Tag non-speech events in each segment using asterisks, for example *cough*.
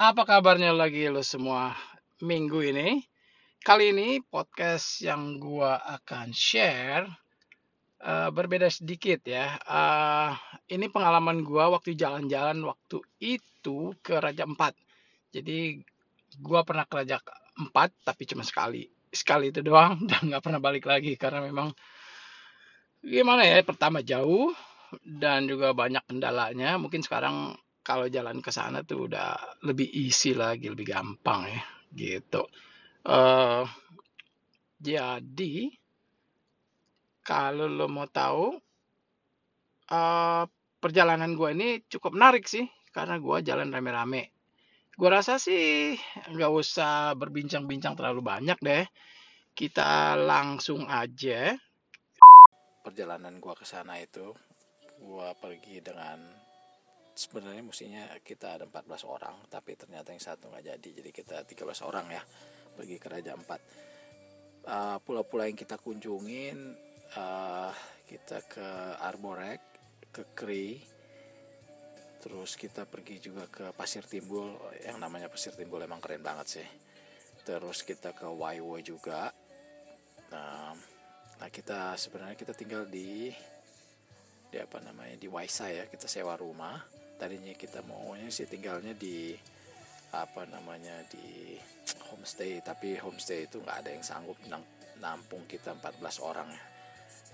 Apa kabarnya lagi lo semua minggu ini? Kali ini podcast yang gua akan share eh, berbeda sedikit ya. Eh, ini pengalaman gua waktu jalan-jalan waktu itu ke Raja Empat. Jadi gua pernah ke Raja Empat tapi cuma sekali. Sekali itu doang *laughs* dan nggak pernah balik lagi karena memang gimana ya? Pertama jauh dan juga banyak kendalanya. Mungkin sekarang kalau jalan ke sana tuh udah lebih easy lagi, lebih gampang ya, gitu. eh jadi kalau lo mau tahu, eh perjalanan gua ini cukup menarik sih, karena gua jalan rame-rame. Gua rasa sih nggak usah berbincang-bincang terlalu banyak deh. Kita langsung aja. Perjalanan gua ke sana itu, gua pergi dengan sebenarnya mestinya kita ada 14 orang tapi ternyata yang satu nggak jadi jadi kita 13 orang ya pergi ke Raja Empat. Uh, pulau-pulau yang kita kunjungin uh, kita ke Arborek ke Kri terus kita pergi juga ke Pasir Timbul yang namanya Pasir Timbul emang keren banget sih. Terus kita ke Waiwo juga. Nah, nah kita sebenarnya kita tinggal di di apa namanya di Waisa ya kita sewa rumah tadinya kita maunya sih tinggalnya di apa namanya di homestay tapi homestay itu nggak ada yang sanggup nampung kita 14 orang ya.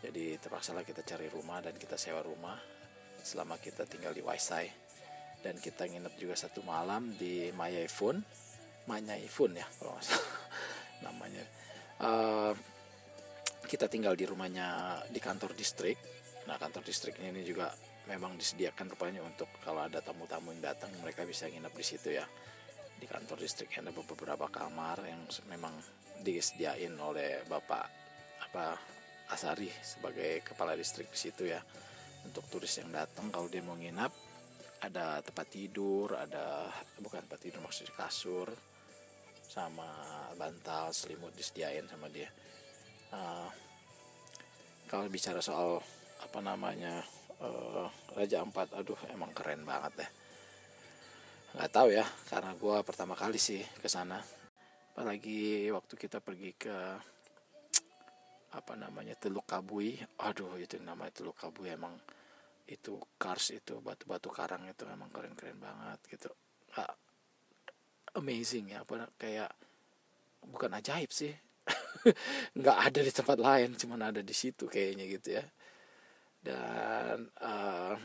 Jadi terpaksa lah kita cari rumah dan kita sewa rumah selama kita tinggal di Waisai. Dan kita nginep juga satu malam di Mayaifun Mayaifun ya kalau salah *laughs* namanya. Uh, kita tinggal di rumahnya di kantor distrik. Nah kantor distrik ini juga memang disediakan rupanya untuk kalau ada tamu-tamu yang datang mereka bisa nginep di situ ya. Di kantor listrik ada beberapa kamar yang memang disediain oleh bapak apa Asari sebagai kepala distrik di situ ya. Untuk turis yang datang kalau dia mau nginap ada tempat tidur ada bukan tempat tidur maksudnya kasur sama bantal selimut disediain sama dia. Uh, kalau bicara soal apa namanya uh, Raja Ampat aduh emang keren banget deh. Nggak tahu ya karena gue pertama kali sih ke sana. Apalagi waktu kita pergi ke apa namanya Teluk Kabui. Aduh itu namanya Teluk Kabui emang itu kars itu batu-batu karang itu emang keren-keren banget gitu. Ah, amazing ya apa kayak bukan ajaib sih. *laughs* Nggak ada di tempat lain cuman ada di situ kayaknya gitu ya dan uh,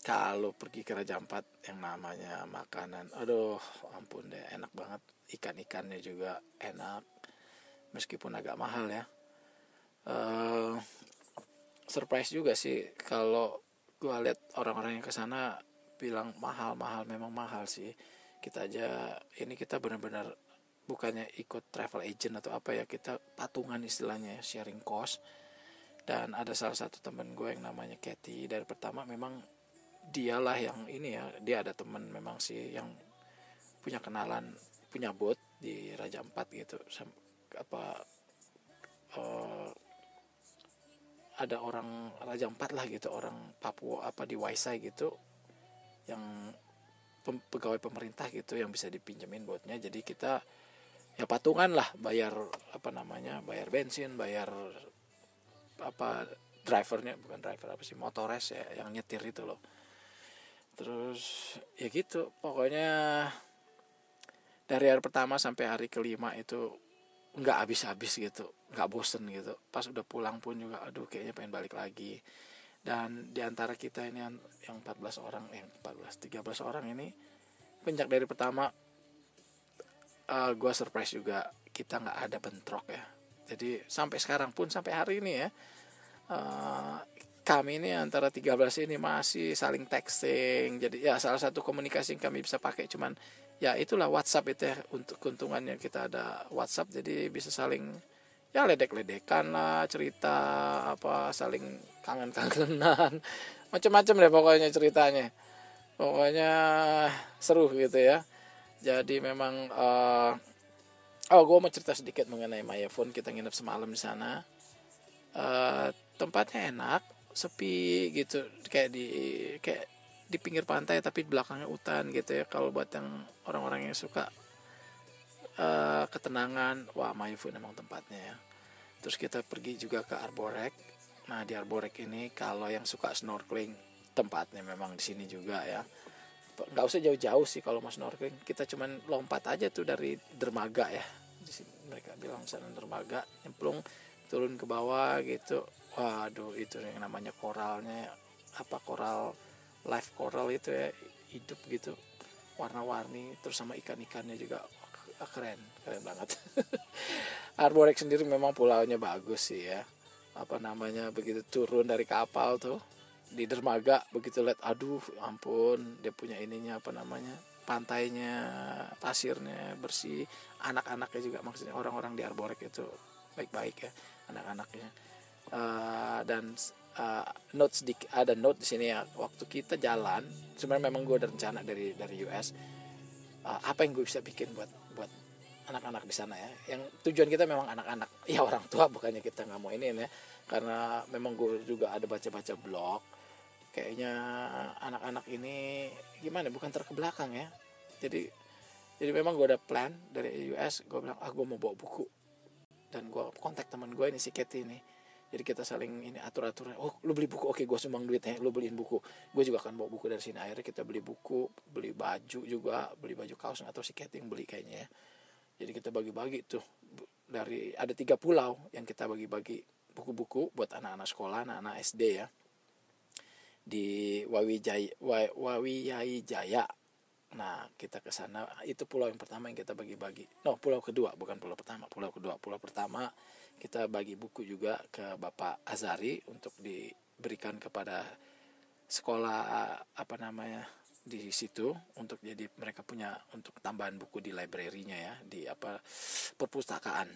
kalau pergi ke Raja Ampat yang namanya makanan aduh ampun deh enak banget. Ikan-ikannya juga enak meskipun agak mahal ya. Uh, surprise juga sih kalau gue lihat orang-orang yang ke sana bilang mahal mahal memang mahal sih. Kita aja ini kita benar-benar bukannya ikut travel agent atau apa ya kita patungan istilahnya ya, sharing cost dan ada salah satu temen gue yang namanya Kathy dari pertama memang dialah yang ini ya dia ada temen memang sih yang punya kenalan punya bot di Raja Empat gitu. Apa uh, ada orang Raja Empat lah gitu orang Papua apa di Waisai gitu yang pegawai pemerintah gitu yang bisa dipinjemin botnya. Jadi kita ya patungan lah bayar apa namanya bayar bensin bayar apa drivernya bukan driver apa sih motores ya yang nyetir itu loh. Terus ya gitu pokoknya dari hari pertama sampai hari kelima itu nggak habis-habis gitu nggak bosen gitu. Pas udah pulang pun juga aduh kayaknya pengen balik lagi. Dan di antara kita ini yang, yang 14 orang eh 14 13 orang ini penjak dari pertama uh, eh, gue surprise juga kita nggak ada bentrok ya jadi sampai sekarang pun sampai hari ini ya uh, kami ini antara 13 ini masih saling texting. Jadi ya salah satu komunikasi yang kami bisa pakai cuman ya itulah WhatsApp itu ya untuk keuntungannya kita ada WhatsApp. Jadi bisa saling ya ledek-ledekan lah cerita apa saling kangen-kangenan *laughs* macam-macam deh pokoknya ceritanya. Pokoknya seru gitu ya. Jadi memang uh, oh gue mau cerita sedikit mengenai Phone. Kita nginep semalam di sana. Uh, tempatnya enak sepi gitu. Kayak di kayak di pinggir pantai tapi belakangnya hutan gitu ya. Kalau buat yang orang-orang yang suka uh, ketenangan wah Mayufun memang tempatnya ya. Terus kita pergi juga ke Arborek. Nah di Arborek ini kalau yang suka snorkeling tempatnya memang di sini juga ya. Nggak usah jauh-jauh sih kalau mau snorkeling. Kita cuman lompat aja tuh dari dermaga ya di sini. Mereka bilang sana dermaga nyemplung turun ke bawah gitu. Waduh itu yang namanya koralnya apa koral live coral itu ya hidup gitu. Warna-warni terus sama ikan-ikannya juga. Keren keren banget. *laughs* Arborek sendiri memang pulaunya bagus sih ya. Apa namanya begitu turun dari kapal tuh di dermaga begitu lihat aduh ampun dia punya ininya apa namanya pantainya pasirnya bersih. Anak-anaknya juga maksudnya orang-orang di Arborek itu baik-baik ya anak-anaknya. Uh, dan uh, note sedikit ada note di sini ya waktu kita jalan sebenarnya memang gue ada rencana dari dari US uh, apa yang gue bisa bikin buat buat anak-anak di sana ya. Yang tujuan kita memang anak-anak. Ya orang tua bukannya kita nggak mau ini ya karena memang gue juga ada baca-baca blog kayaknya anak-anak ini gimana bukan terkebelakang ya. Jadi jadi memang gue ada plan dari US gue bilang ah gue mau bawa buku. Dan gue kontak teman gue ini si Katie ini. Jadi kita saling ini atur aturan oh lu beli buku. Oke gue sumbang duitnya lu beliin buku. Gue juga akan bawa buku dari sini. Akhirnya kita beli buku beli baju juga beli baju kaos atau si Katie yang beli kayaknya ya. Jadi kita bagi-bagi tuh dari ada tiga pulau yang kita bagi-bagi buku-buku buat anak-anak sekolah anak-anak SD ya di Wawijaya Wawijaya Jaya. Nah, kita ke sana itu pulau yang pertama yang kita bagi-bagi. No, pulau kedua, bukan pulau pertama, pulau kedua. Pulau pertama kita bagi buku juga ke Bapak Azari untuk diberikan kepada sekolah apa namanya di situ untuk jadi mereka punya untuk tambahan buku di library-nya ya, di apa perpustakaan.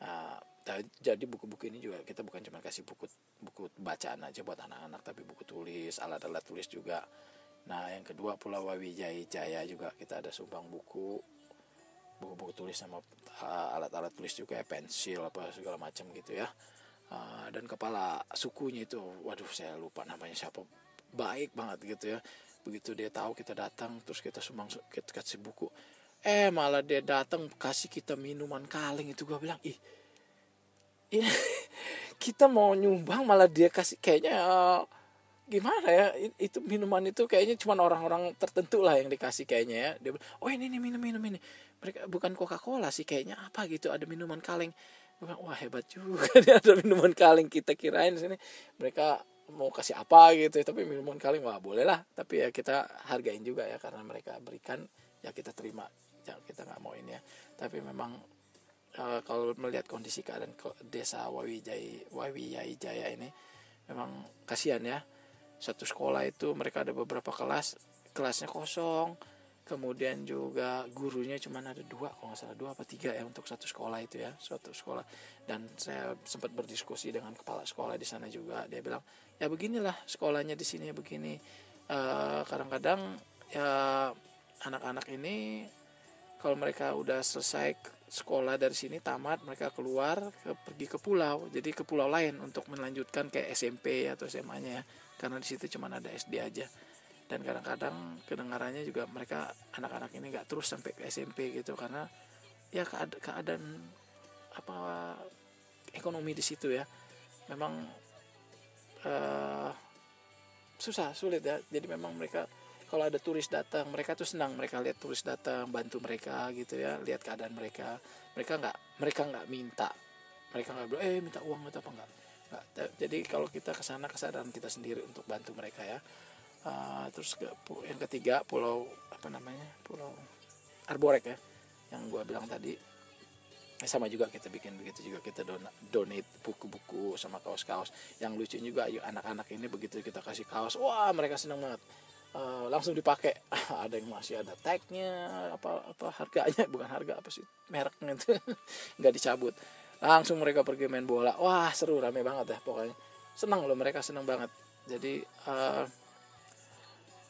Nah, jadi buku-buku ini juga kita bukan cuma kasih buku buku bacaan aja buat anak-anak tapi buku tulis alat-alat tulis juga. Nah yang kedua Pulau Wawijaya Jaya juga kita ada sumbang buku. Buku-buku tulis sama uh, alat-alat tulis juga ya pensil apa segala macam gitu ya. Uh, dan kepala sukunya itu waduh saya lupa namanya siapa. Baik banget gitu ya. Begitu dia tahu kita datang terus kita sumbang kita kasih buku eh malah dia datang kasih kita minuman kaleng itu gue bilang ih ini *laughs* kita mau nyumbang malah dia kasih kayaknya uh, gimana ya itu minuman itu kayaknya cuma orang-orang tertentu lah yang dikasih kayaknya ya. Dia oh ini nih minum minum ini. Mereka bukan Coca Cola sih kayaknya apa gitu ada minuman kaleng. Wah hebat juga *laughs* dia ada minuman kaleng kita kirain sini. Mereka mau kasih apa gitu tapi minuman kaleng wah boleh lah. Tapi ya kita hargain juga ya karena mereka berikan ya kita terima. Ya kita nggak mau ini ya. Tapi memang uh, kalau melihat kondisi keadaan desa Wawijaya Wawijaya Jaya ini memang kasihan ya. Satu sekolah itu mereka ada beberapa kelas kelasnya kosong. Kemudian juga gurunya cuma ada dua kalau nggak salah dua apa tiga ya untuk satu sekolah itu ya suatu sekolah. Dan saya sempat berdiskusi dengan kepala sekolah di sana juga. Dia bilang ya beginilah sekolahnya di sini begini. Uh, kadang-kadang ya anak-anak ini kalau mereka udah selesai sekolah dari sini tamat mereka keluar ke, pergi ke pulau. Jadi ke pulau lain untuk melanjutkan ke SMP atau SMA-nya ya karena di situ cuma ada SD aja. Dan kadang-kadang kedengarannya juga mereka anak-anak ini nggak terus sampai ke SMP gitu. Karena ya keada keadaan apa ekonomi di situ ya. Memang uh, susah sulit ya. Jadi memang mereka kalau ada turis datang mereka tuh senang mereka lihat turis datang bantu mereka gitu ya lihat keadaan mereka. Mereka nggak mereka nggak minta. Mereka nggak bilang eh minta uang atau apa? Nggak. Jadi kalau kita ke sana kesadaran kita sendiri untuk bantu mereka ya. Uh, terus ke yang ketiga pulau apa namanya pulau arborek ya yang gua bilang tadi. Ya sama juga kita bikin begitu juga kita donate buku-buku sama kaos-kaos. Yang lucu juga yuk anak-anak ini begitu kita kasih kaos wah mereka senang banget uh, langsung dipakai. *laughs* Ada yang masih ada tagnya apa apa harganya. *laughs* Bukan harga apa sih? Mereknya itu. *laughs* Nggak dicabut. Langsung mereka pergi main bola. Wah seru rame banget ya pokoknya. Senang loh mereka senang banget. Jadi uh,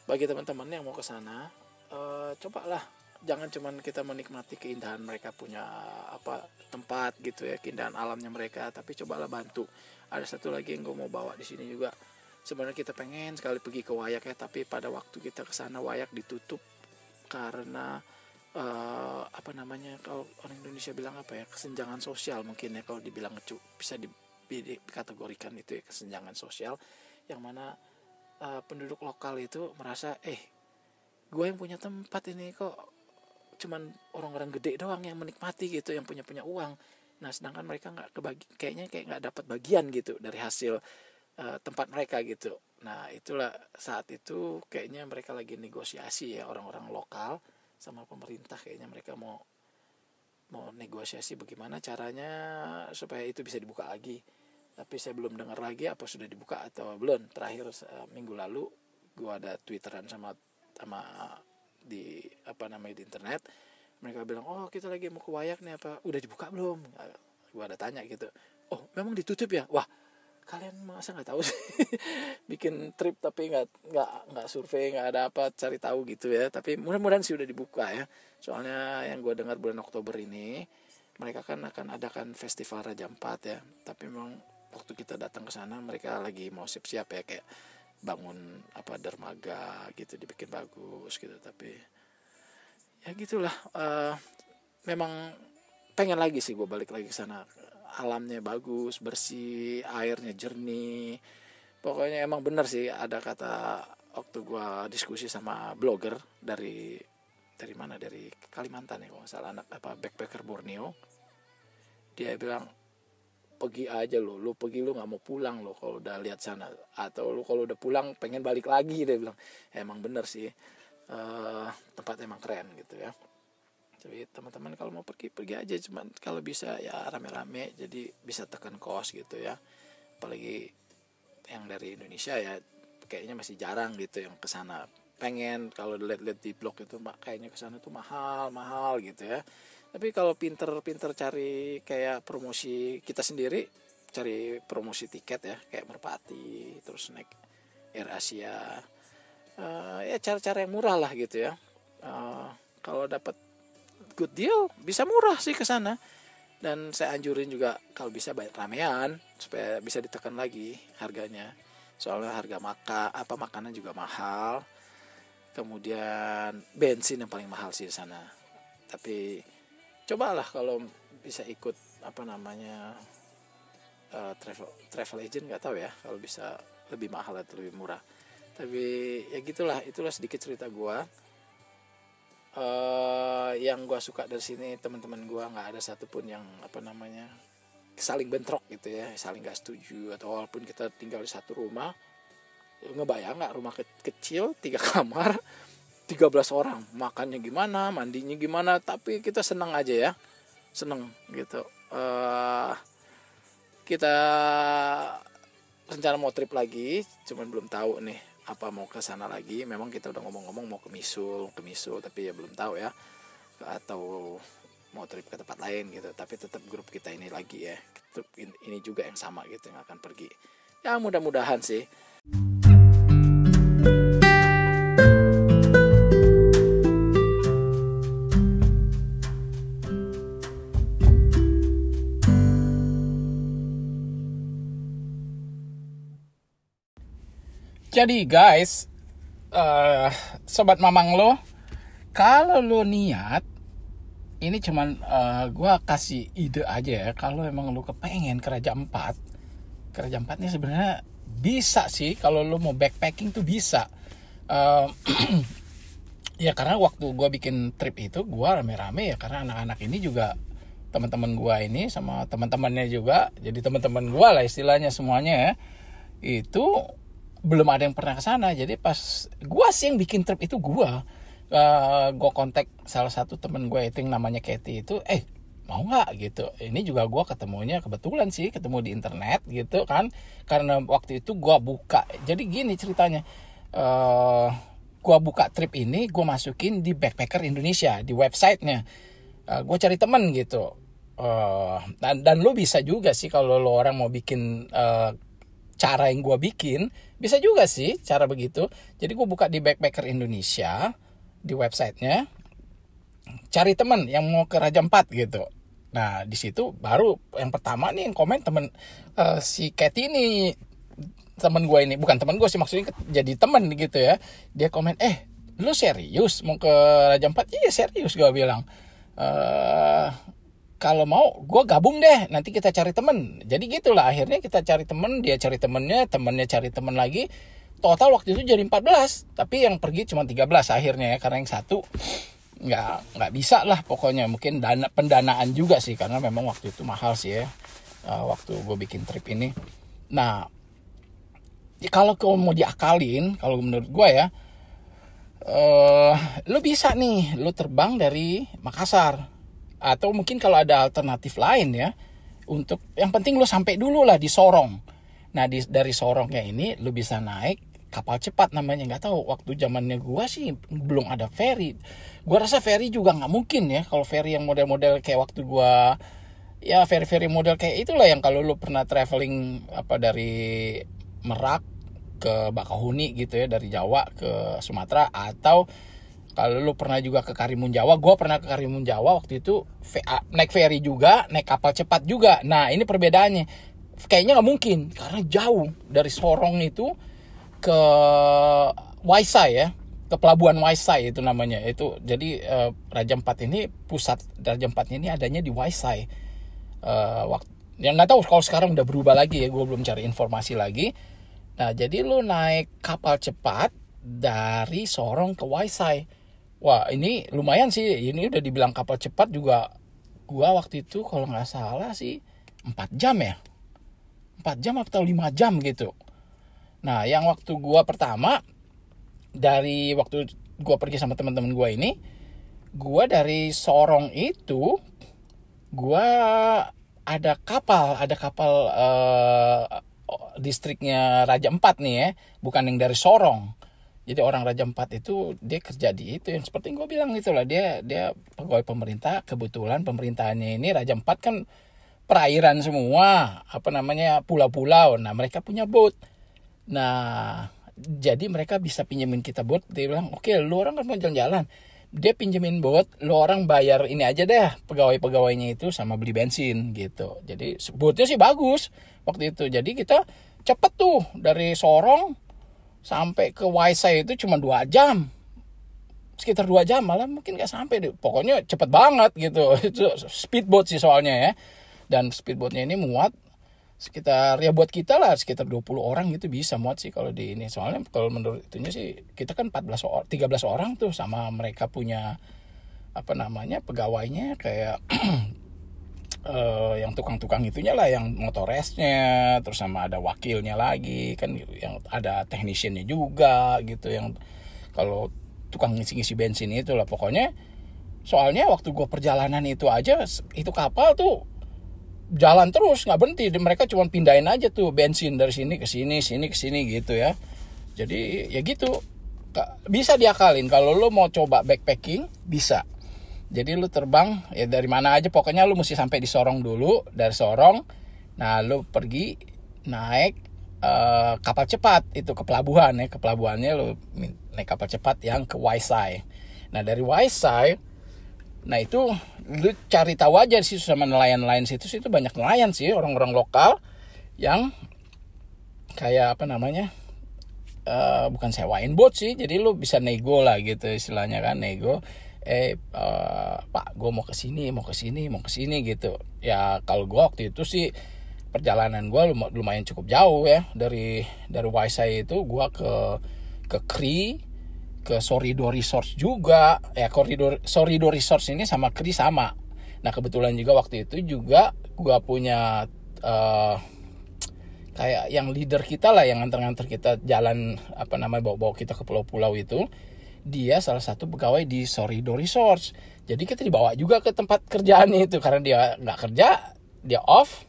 bagi teman-teman yang mau ke sana uh, cobalah. Jangan cuman kita menikmati keindahan mereka punya apa tempat gitu ya keindahan alamnya mereka tapi cobalah bantu. Ada satu lagi yang gue mau bawa di sini juga sebenarnya kita pengen sekali pergi ke Wayak ya tapi pada waktu kita ke sana Wayak ditutup karena uh, apa namanya kalau orang Indonesia bilang apa ya kesenjangan sosial mungkin ya kalau dibilang bisa di, dikategorikan itu ya kesenjangan sosial yang mana uh, penduduk lokal itu merasa eh gue yang punya tempat ini kok cuman orang-orang gede doang yang menikmati gitu yang punya punya uang. Nah sedangkan mereka nggak kebagi kayaknya kayak nggak dapat bagian gitu dari hasil uh, tempat mereka gitu. Nah itulah saat itu kayaknya mereka lagi negosiasi ya orang-orang lokal sama pemerintah kayaknya mereka mau mau negosiasi bagaimana caranya supaya itu bisa dibuka lagi. Tapi saya belum dengar lagi apa sudah dibuka atau belum. Terakhir uh, minggu lalu gua ada twitteran sama sama di apa namanya di internet. Mereka bilang oh kita lagi mau ke wayak nih apa udah dibuka belum? Gua ada tanya gitu. Oh memang ditutup ya? Wah kalian masa nggak tahu sih? *laughs* Bikin trip tapi nggak nggak nggak survei nggak ada apa cari tahu gitu ya. Tapi mudah-mudahan sih udah dibuka ya. Soalnya yang gue dengar bulan Oktober ini mereka kan akan adakan festival Raja Empat ya. Tapi memang waktu kita datang ke sana mereka lagi mau siap-siap ya. Kayak bangun apa dermaga gitu dibikin bagus gitu. Tapi ya gitulah. Uh, memang pengen lagi sih gue balik lagi ke sana alamnya bagus bersih airnya jernih. Pokoknya emang bener sih ada kata waktu gue diskusi sama blogger dari dari mana? Dari Kalimantan ya kalau salah anak apa backpacker Borneo. Dia bilang pergi aja lo lo pergi lo nggak mau pulang lo kalau udah lihat sana. Atau lo kalau udah pulang pengen balik lagi dia bilang. Emang bener sih uh, tempat emang keren gitu ya jadi teman-teman kalau mau pergi pergi aja. Cuman kalau bisa ya rame-rame jadi bisa tekan kos gitu ya. Apalagi yang dari Indonesia ya kayaknya masih jarang gitu yang ke sana pengen kalau lihat-lihat di blog itu kayaknya ke sana tuh mahal mahal gitu ya. Tapi kalau pinter-pinter cari kayak promosi kita sendiri cari promosi tiket ya kayak merpati terus naik Air Asia uh, ya cara-cara yang murah lah gitu ya. Uh, kalau dapat good deal bisa murah sih ke sana. Dan saya anjurin juga kalau bisa bayar ramean supaya bisa ditekan lagi harganya. Soalnya harga maka apa makanan juga mahal. Kemudian bensin yang paling mahal sih di sana. Tapi cobalah kalau bisa ikut apa namanya uh, travel travel agent nggak tahu ya kalau bisa lebih mahal atau lebih murah. Tapi ya gitulah itulah sedikit cerita gue uh, yang gue suka dari sini teman-teman gue nggak ada satupun yang apa namanya saling bentrok gitu ya saling gak setuju atau walaupun kita tinggal di satu rumah ngebayang nggak rumah ke kecil tiga *laughs* kamar 13 orang makannya gimana mandinya gimana tapi kita senang aja ya seneng gitu. Uh, kita rencana mau trip lagi cuman belum tahu nih apa mau ke sana lagi? Memang kita udah ngomong-ngomong mau ke Misul ke Misul tapi ya belum tahu ya. Atau mau trip ke tempat lain gitu. Tapi tetap grup kita ini lagi ya. Grup ini juga yang sama gitu yang akan pergi. Ya mudah-mudahan sih Jadi guys, uh, sobat mamang lo, kalau lo niat, ini cuman uh, eh, gue kasih ide aja ya. Kalau emang lo kepengen ke Raja Empat, ke Raja Empat ini sebenarnya bisa sih. Kalau lo mau backpacking tuh bisa. Uh, *clears throat* ya karena waktu gue bikin trip itu gue rame-rame ya karena anak-anak ini juga teman-teman gue ini sama teman-temannya juga jadi teman-teman gue lah istilahnya semuanya ya itu belum ada yang pernah ke sana. Jadi pas gua sih yang bikin trip itu gua. Uh, gua kontak salah satu temen gue itu yang namanya Katy itu eh mau nggak? Gitu. Ini juga gua ketemunya kebetulan sih ketemu di internet gitu kan. Karena waktu itu gua buka. Jadi gini ceritanya. Uh, gua buka trip ini gua masukin di backpacker Indonesia di websitenya. Uh, gua cari temen gitu. Uh, dan dan lo bisa juga sih kalau lo orang mau bikin uh, cara yang gue bikin bisa juga sih cara begitu. Jadi gue buka di backpacker Indonesia di websitenya. Cari temen yang mau ke Raja Empat gitu. Nah di situ baru yang pertama nih yang komen temen uh, si Katy ini temen gue ini. Bukan temen gue sih maksudnya jadi temen gitu ya. Dia komen eh lu serius mau ke Raja Empat? Iya serius gue bilang. Eh kalau mau gue gabung deh. Nanti kita cari temen. Jadi gitulah akhirnya kita cari temen dia cari temennya temennya cari temen lagi. Total waktu itu jadi 14 tapi yang pergi cuma 13 akhirnya ya karena yang satu nggak nggak bisa lah pokoknya. Mungkin dana pendanaan juga sih karena memang waktu itu mahal sih ya uh, waktu gue bikin trip ini. Nah ya kalau kau mau diakalin kalau menurut gue ya uh, lu bisa nih lu terbang dari Makassar atau mungkin kalau ada alternatif lain ya untuk yang penting lu sampai dulu lah di Sorong. Nah di, dari Sorongnya ini lu bisa naik kapal cepat namanya. Nggak tahu waktu zamannya gua sih belum ada ferry gua rasa ferry juga nggak mungkin ya kalau ferry yang model-model kayak waktu gua ya ferry-ferry model kayak itulah yang kalau lu pernah traveling apa dari Merak ke Bakahuni gitu ya dari Jawa ke Sumatera atau kalau lu pernah juga ke Karimun Jawa, gue pernah ke Karimun Jawa waktu itu naik ferry juga, naik kapal cepat juga. Nah ini perbedaannya, kayaknya nggak mungkin karena jauh dari Sorong itu ke Waisai ya ke pelabuhan Waisai itu namanya. Itu jadi uh, Raja Empat ini pusat Raja Empat ini adanya di Waisai. Uh, waktu yang nggak tahu kalau sekarang udah berubah lagi ya gue belum cari informasi lagi. Nah jadi lu naik kapal cepat dari Sorong ke Waisai wah ini lumayan sih. Ini udah dibilang kapal cepat juga. Gua waktu itu kalau nggak salah sih 4 jam ya? 4 jam atau 5 jam gitu. Nah, yang waktu gua pertama dari waktu gua pergi sama teman-teman gua ini, gua dari Sorong itu gua ada kapal, ada kapal uh, distriknya Raja Empat nih ya, bukan yang dari Sorong. Jadi orang Raja Empat itu dia kerja di itu yang seperti gue bilang itulah dia dia pegawai pemerintah kebetulan pemerintahannya ini Raja Empat kan perairan semua apa namanya pulau-pulau nah mereka punya boat Nah, jadi mereka bisa pinjemin kita bot. Dia bilang, oke, okay, lu orang kan mau jalan-jalan. Dia pinjemin bot, lu orang bayar ini aja deh pegawai-pegawainya itu sama beli bensin gitu. Jadi botnya sih bagus waktu itu. Jadi kita cepet tuh dari Sorong sampai ke Waisai itu cuma dua jam. Sekitar dua jam malah mungkin nggak sampai deh. Pokoknya cepet banget gitu. *laughs* Itu speedboat sih soalnya ya. Dan speedboatnya ini muat sekitar ya buat kita lah sekitar 20 orang gitu bisa muat sih kalau di ini. Soalnya kalau menurut itunya sih kita kan 14 orang 13 orang tuh sama mereka punya apa namanya pegawainya kayak *clears throat* uh, yang tukang-tukang itunya lah yang motoresnya terus sama ada wakilnya lagi kan yang ada teknisiannya juga gitu yang kalau tukang ngisi-ngisi bensin itu lah. Pokoknya soalnya waktu gue perjalanan itu aja itu kapal tuh jalan terus nggak berhenti. Mereka cuma pindahin aja tuh bensin dari sini ke sini sini ke sini gitu ya. Jadi ya gitu. Bisa diakalin. Kalau lo mau coba backpacking bisa jadi lo terbang ya dari mana aja pokoknya lo mesti sampai di Sorong dulu dari Sorong nah lo pergi naik uh, kapal cepat itu ke pelabuhan ya ke pelabuhannya lo naik kapal cepat yang ke Waisai. Nah dari Waisai Nah itu lu cari tahu aja sih sama nelayan-nelayan situ itu banyak nelayan sih orang-orang lokal yang kayak apa namanya uh, bukan sewain bot sih jadi lu bisa nego lah gitu istilahnya kan nego eh uh, pak gue mau ke sini mau ke sini mau ke sini gitu. Ya kalau gue waktu itu sih perjalanan gue lumayan cukup jauh ya. Dari dari Waisai itu gue ke ke Kri ke Sorido Resource juga. Ya koridor Sorido Resource ini sama Kri sama. Nah kebetulan juga waktu itu juga gua punya uh, kayak yang leader kita lah yang nganter-nganter kita jalan apa namanya bawa-bawa kita ke pulau-pulau itu dia salah satu pegawai di Sorido Resource jadi kita dibawa juga ke tempat kerjaannya itu karena dia nggak kerja dia off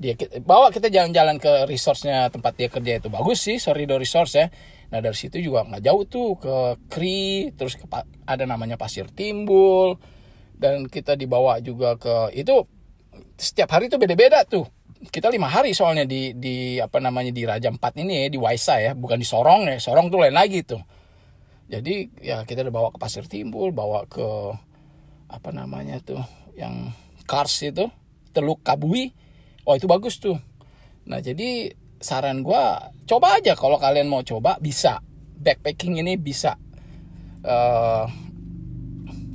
dia bawa kita jalan-jalan ke resource-nya tempat dia kerja itu bagus sih Sorido Resource ya Nah dari situ juga nggak jauh tuh ke Kri, terus ke, ada namanya Pasir Timbul, dan kita dibawa juga ke itu setiap hari itu beda-beda tuh. Kita lima hari soalnya di di apa namanya di Raja Empat ini ya di Waisa ya, bukan di Sorong ya. Sorong tuh lain lagi tuh. Jadi ya kita dibawa ke Pasir Timbul, bawa ke apa namanya tuh yang Kars itu, Teluk Kabui. Oh itu bagus tuh. Nah jadi saran gue coba aja kalau kalian mau coba bisa backpacking ini bisa uh,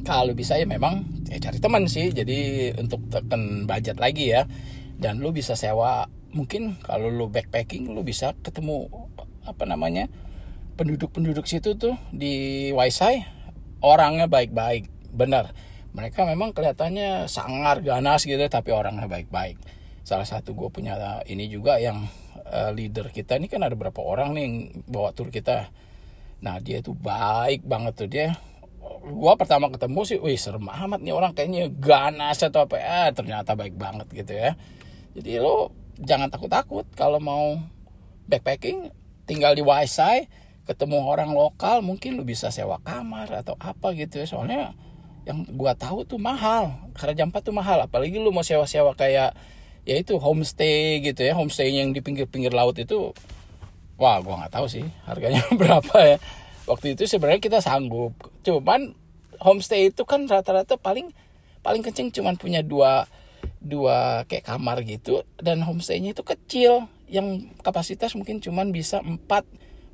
kalau bisa ya memang ya cari teman sih jadi untuk tekan budget lagi ya dan lu bisa sewa mungkin kalau lu backpacking lu bisa ketemu apa namanya penduduk-penduduk situ tuh di Waisai orangnya baik-baik. Benar. Mereka memang kelihatannya sangar ganas gitu tapi orangnya baik-baik. Salah satu gue punya ini juga yang uh, leader kita ini kan ada berapa orang nih yang bawa tur kita. Nah dia tuh baik banget tuh. Dia gua pertama ketemu sih wih serem amat nih orang kayaknya ganas atau apa. Ya ternyata baik banget gitu ya. Jadi lo jangan takut-takut kalau mau backpacking tinggal di Waisai ketemu orang lokal mungkin lu bisa sewa kamar atau apa gitu ya. Soalnya yang gua tahu tuh mahal karena jampat tuh mahal. Apalagi lu mau sewa-sewa kayak ya itu homestay gitu ya. Homestay yang di pinggir-pinggir laut itu wah gua nggak tahu sih harganya *laughs* berapa ya. Waktu itu sebenarnya kita sanggup. Cuman homestay itu kan rata-rata paling paling kenceng cuman punya dua dua kayak kamar gitu. Dan homestaynya itu kecil. Yang kapasitas mungkin cuman bisa empat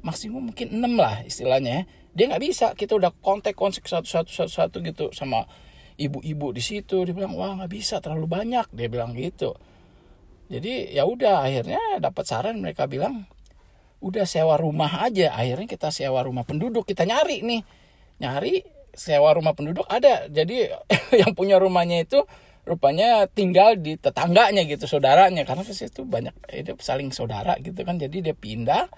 maksimum mungkin enam lah istilahnya dia nggak bisa. Kita udah kontak kontak satu satu satu satu gitu sama ibu-ibu di situ. Dia bilang wah nggak bisa terlalu banyak. Dia bilang gitu. Jadi ya udah akhirnya dapat saran mereka bilang udah sewa rumah aja. Akhirnya kita sewa rumah penduduk. Kita nyari nih. Nyari sewa rumah penduduk ada. Jadi *laughs* yang punya rumahnya itu rupanya tinggal di tetangganya gitu saudaranya. Karena ke situ banyak itu saling saudara gitu kan. Jadi dia pindah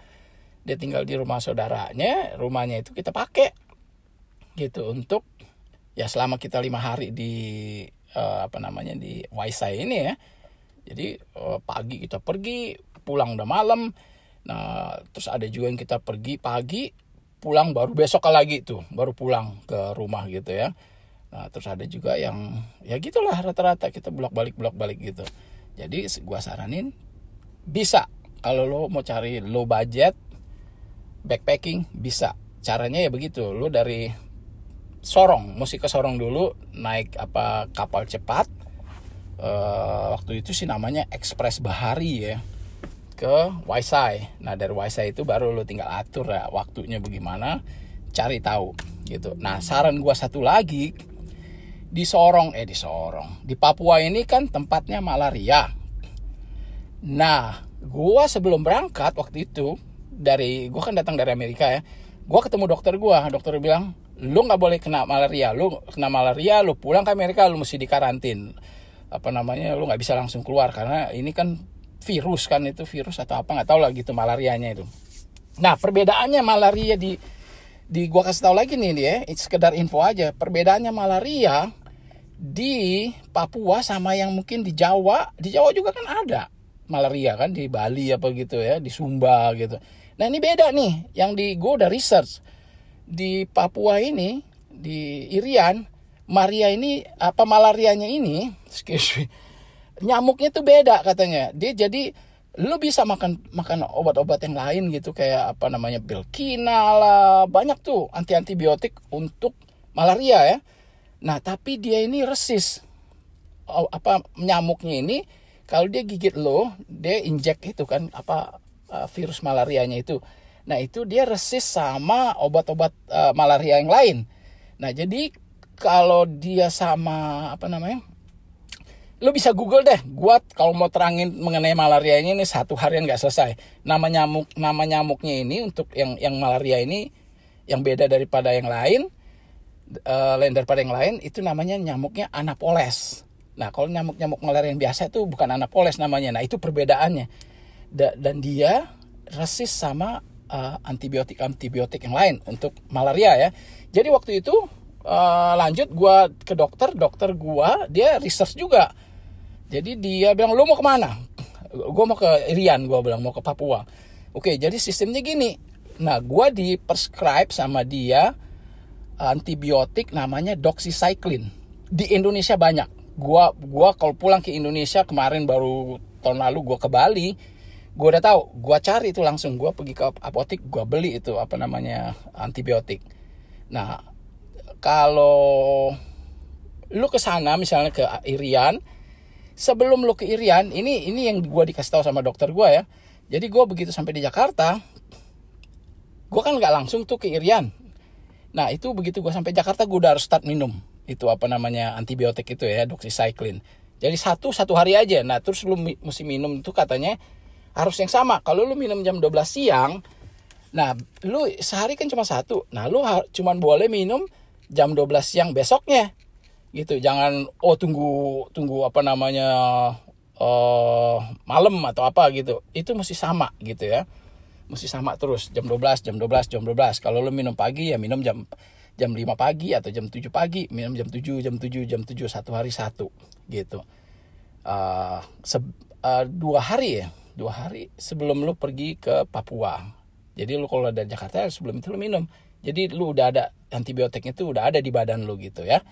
dia tinggal di rumah saudaranya rumahnya itu kita pakai. Gitu untuk ya selama kita lima hari di uh, apa namanya di Waisai ini ya. Jadi uh, pagi kita pergi pulang udah malam. Nah terus ada juga yang kita pergi pagi pulang baru besok lagi tuh baru pulang ke rumah gitu ya. Nah terus ada juga yang ya gitulah rata-rata kita bolak balik bolak balik gitu. Jadi gua saranin bisa. Kalau lo mau cari low budget backpacking bisa caranya ya begitu lo dari Sorong mesti ke Sorong dulu naik apa kapal cepat uh, waktu itu sih namanya Express Bahari ya ke Waisai. Nah dari Waisai itu baru lo tinggal atur ya waktunya bagaimana, cari tahu gitu. Nah saran gua satu lagi di Sorong eh di Sorong di Papua ini kan tempatnya malaria. Nah gua sebelum berangkat waktu itu dari gua kan datang dari Amerika ya, gua ketemu dokter gua, dokter bilang lu nggak boleh kena malaria, lu kena malaria, lu pulang ke Amerika, lu mesti dikarantin. Apa namanya lu nggak bisa langsung keluar karena ini kan virus kan itu virus atau apa nggak tahu lah gitu malarianya itu. Nah perbedaannya malaria di di gua kasih tahu lagi nih dia sekedar info aja. Perbedaannya malaria di Papua sama yang mungkin di Jawa di Jawa juga kan ada malaria kan di Bali apa gitu ya di Sumba gitu nah ini beda nih. Yang di gua udah research. Di Papua ini di Irian Maria ini apa malarianya ini *laughs* excuse me, nyamuknya tuh beda katanya. Dia jadi lu bisa makan makan obat-obat yang lain gitu kayak apa namanya bilkina lah banyak tuh anti antibiotik untuk malaria ya. Nah tapi dia ini resis. Apa nyamuknya ini kalau dia gigit lo dia injek itu kan apa uh, virus malarianya itu. Nah itu dia resis sama obat-obat uh, malaria yang lain. Nah jadi kalau dia sama apa namanya lu bisa google deh. Gua kalau mau terangin mengenai malaria ini ini satu harian nggak selesai. Nama nyamuk nama nyamuknya ini untuk yang yang malaria ini yang beda daripada yang lain uh, lain daripada yang lain itu namanya nyamuknya anapoles. Nah kalau nyamuk nyamuk malaria yang biasa itu bukan anapoles namanya. Nah itu perbedaannya da, dan dia resis sama uh, antibiotik antibiotik yang lain untuk malaria ya. Jadi waktu itu uh, lanjut gue ke dokter dokter gue dia research juga. Jadi dia bilang lu mau ke mana? Gue mau ke Irian gue bilang mau ke Papua. Oke jadi sistemnya gini. Nah gue di prescribe sama dia antibiotik namanya doxycycline. Di Indonesia banyak. Gue gua kalau pulang ke Indonesia kemarin baru tahun lalu gue ke Bali gue udah tahu gue cari itu langsung. Gue pergi ke apotek gue beli itu apa namanya antibiotik. Nah kalau lu ke sana misalnya ke Irian sebelum lu ke Irian ini ini yang gue dikasih tahu sama dokter gue ya. Jadi gue begitu sampai di Jakarta gue kan nggak langsung tuh ke Irian. Nah itu begitu gue sampai Jakarta gue udah harus start minum itu apa namanya antibiotik itu ya doxycycline. Jadi satu satu hari aja. Nah terus lu mesti minum itu katanya harus yang sama. Kalau lu minum jam 12 siang nah lu sehari kan cuma satu. Nah lu cuma boleh minum jam 12 siang besoknya. Gitu. Jangan oh tunggu tunggu apa namanya uh, malam atau apa gitu. Itu mesti sama gitu ya. Mesti sama terus. Jam 12 jam 12 jam 12 kalau lo minum pagi ya minum jam jam 5 pagi atau jam 7 pagi. Minum jam 7 jam 7 jam 7 satu hari satu gitu. Uh, se uh, dua hari ya dua hari sebelum lo pergi ke Papua. Jadi lo kalau dari Jakarta sebelum itu lo minum. Jadi lo udah ada antibiotiknya itu udah ada di badan lo gitu ya.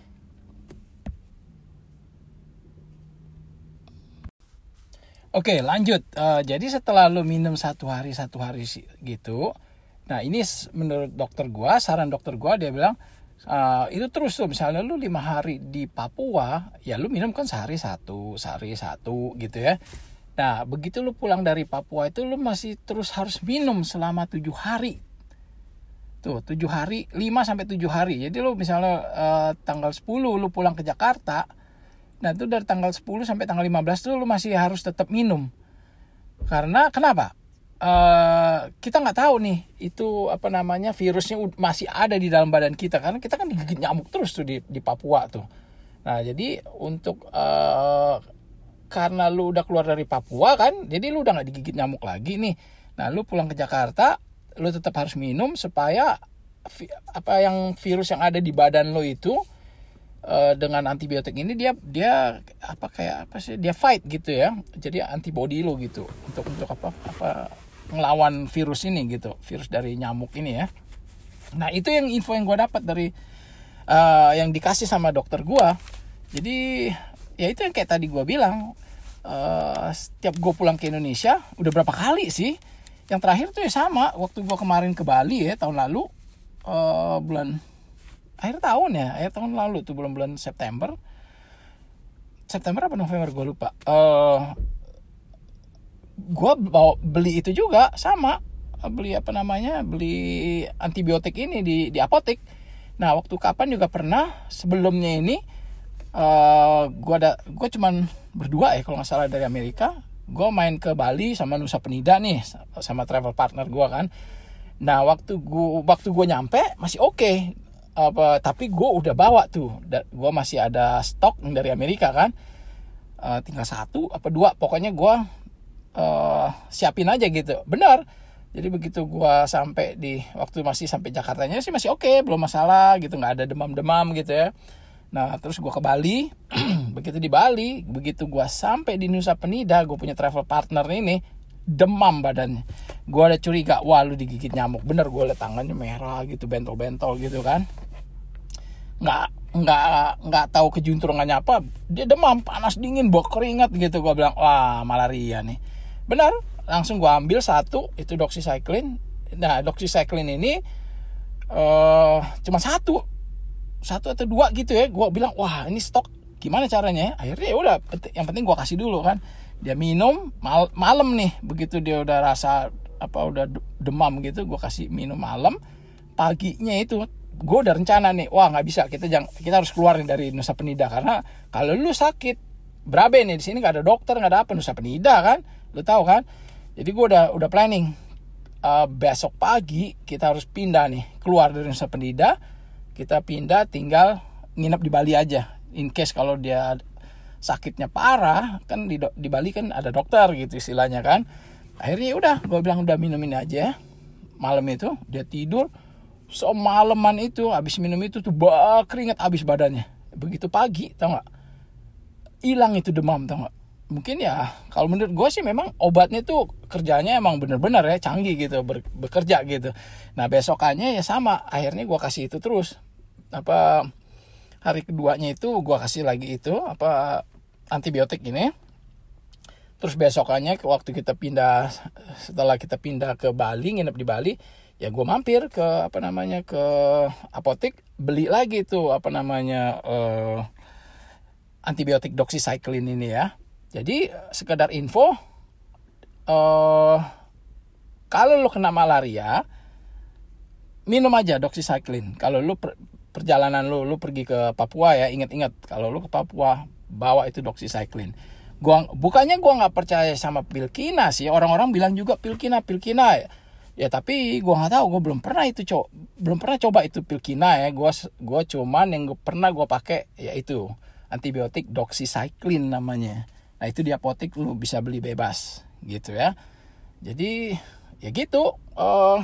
Oke lanjut. Uh, jadi setelah lu minum satu hari satu hari gitu, nah ini menurut dokter gua, saran dokter gua dia bilang uh, itu terus tuh. Misalnya lu lima hari di Papua, ya lu minum kan sehari satu, sehari satu gitu ya. Nah begitu lu pulang dari Papua itu lu masih terus harus minum selama tujuh hari. Tuh tujuh hari, lima sampai tujuh hari. Jadi lu misalnya uh, tanggal 10 lu pulang ke Jakarta, Nah itu dari tanggal 10 sampai tanggal 15 tuh lu masih harus tetap minum. Karena kenapa? Uh, kita nggak tahu nih itu apa namanya virusnya masih ada di dalam badan kita karena kita kan digigit nyamuk terus tuh di, di Papua tuh. Nah jadi untuk uh, karena lu udah keluar dari Papua kan, jadi lu udah nggak digigit nyamuk lagi nih. Nah lu pulang ke Jakarta, lu tetap harus minum supaya apa yang virus yang ada di badan lo itu uh, dengan antibiotik ini dia dia apa kayak apa sih dia fight gitu ya. Jadi antibody lo gitu untuk untuk apa apa ngelawan virus ini gitu virus dari nyamuk ini ya. Nah itu yang info yang gue dapat dari uh, yang dikasih sama dokter gue jadi ya itu yang kayak tadi gue bilang uh, setiap gue pulang ke Indonesia udah berapa kali sih? Yang terakhir tuh ya sama waktu gue kemarin ke Bali ya tahun lalu uh, bulan akhir tahun ya akhir tahun lalu tuh bulan-bulan September. September apa November? Gue lupa. Uh, eh, gue bawa beli itu juga sama. Beli apa namanya beli antibiotik ini di di apotek. Nah waktu kapan juga pernah sebelumnya ini uh, eh, gue ada gue cuman berdua ya kalau nggak salah dari Amerika. Gue main ke Bali sama Nusa Penida nih sama travel partner gue kan. Nah waktu gue waktu gue nyampe masih oke. Okay apa tapi gue udah bawa tuh. Gue masih ada stok dari Amerika kan. Uh, tinggal satu apa dua pokoknya gue uh, siapin aja gitu. Benar. Jadi begitu gue sampai di waktu masih sampai Jakartanya sih masih oke okay, belum masalah gitu. Nggak ada demam-demam gitu ya nah terus gue ke Bali. *clears throat* Begitu di Bali begitu gue sampai di Nusa Penida gue punya travel partner ini demam badannya. Gue ada curiga wah lu digigit nyamuk. Bener gue liat tangannya merah gitu bentol-bentol gitu kan. Nggak nggak nggak tahu kejuntrungannya apa. Dia demam panas dingin bawa keringat gitu. Gue bilang wah malaria nih. Benar langsung gue ambil satu itu doxycycline. Nah doxycycline ini uh, cuma satu satu atau dua gitu ya gue bilang wah ini stok gimana caranya? Akhirnya ya udah yang penting gue kasih dulu kan. Dia minum mal malam nih begitu dia udah rasa apa udah demam gitu gue kasih minum malam. Paginya itu gue udah rencana nih wah nggak bisa kita jangan kita harus keluar nih dari Nusa Penida karena kalau lu sakit berabe nih di sini nggak ada dokter nggak ada apa Nusa Penida kan lu tahu kan? Jadi gue udah udah planning uh, besok pagi kita harus pindah nih keluar dari Nusa Penida kita pindah tinggal nginep di Bali aja. In case kalau dia sakitnya parah kan di di Bali kan ada dokter gitu istilahnya kan. Akhirnya ya udah gue bilang udah minum ini aja. Malam itu dia tidur semalaman itu habis minum itu tuh bah, keringat habis badannya. Begitu pagi tau nggak? Hilang itu demam tau nggak mungkin ya kalau menurut gue sih memang obatnya tuh kerjanya emang bener-bener ya canggih gitu ber, bekerja gitu. Nah besokannya ya sama akhirnya gue kasih itu terus. Apa hari keduanya itu gue kasih lagi itu apa antibiotik ini. Terus besokannya waktu kita pindah setelah kita pindah ke Bali nginep di Bali ya gue mampir ke apa namanya ke apotek beli lagi tuh apa namanya uh, antibiotik doxycycline ini ya jadi sekedar info uh, kalau lu kena malaria minum aja doxycycline. Kalau lu per, perjalanan lu lu pergi ke Papua ya ingat-ingat kalau lu ke Papua bawa itu doxycycline. Gua bukannya gua nggak percaya sama pilkina sih orang-orang bilang juga pilkina pilkina ya, ya tapi gua nggak tahu gua belum pernah itu coba belum pernah coba itu pilkina ya. Gua gua cuman yang gua pernah gua pakai yaitu antibiotik doxycycline namanya nah itu di apotek lu bisa beli bebas gitu ya. Jadi ya gitu. Uh,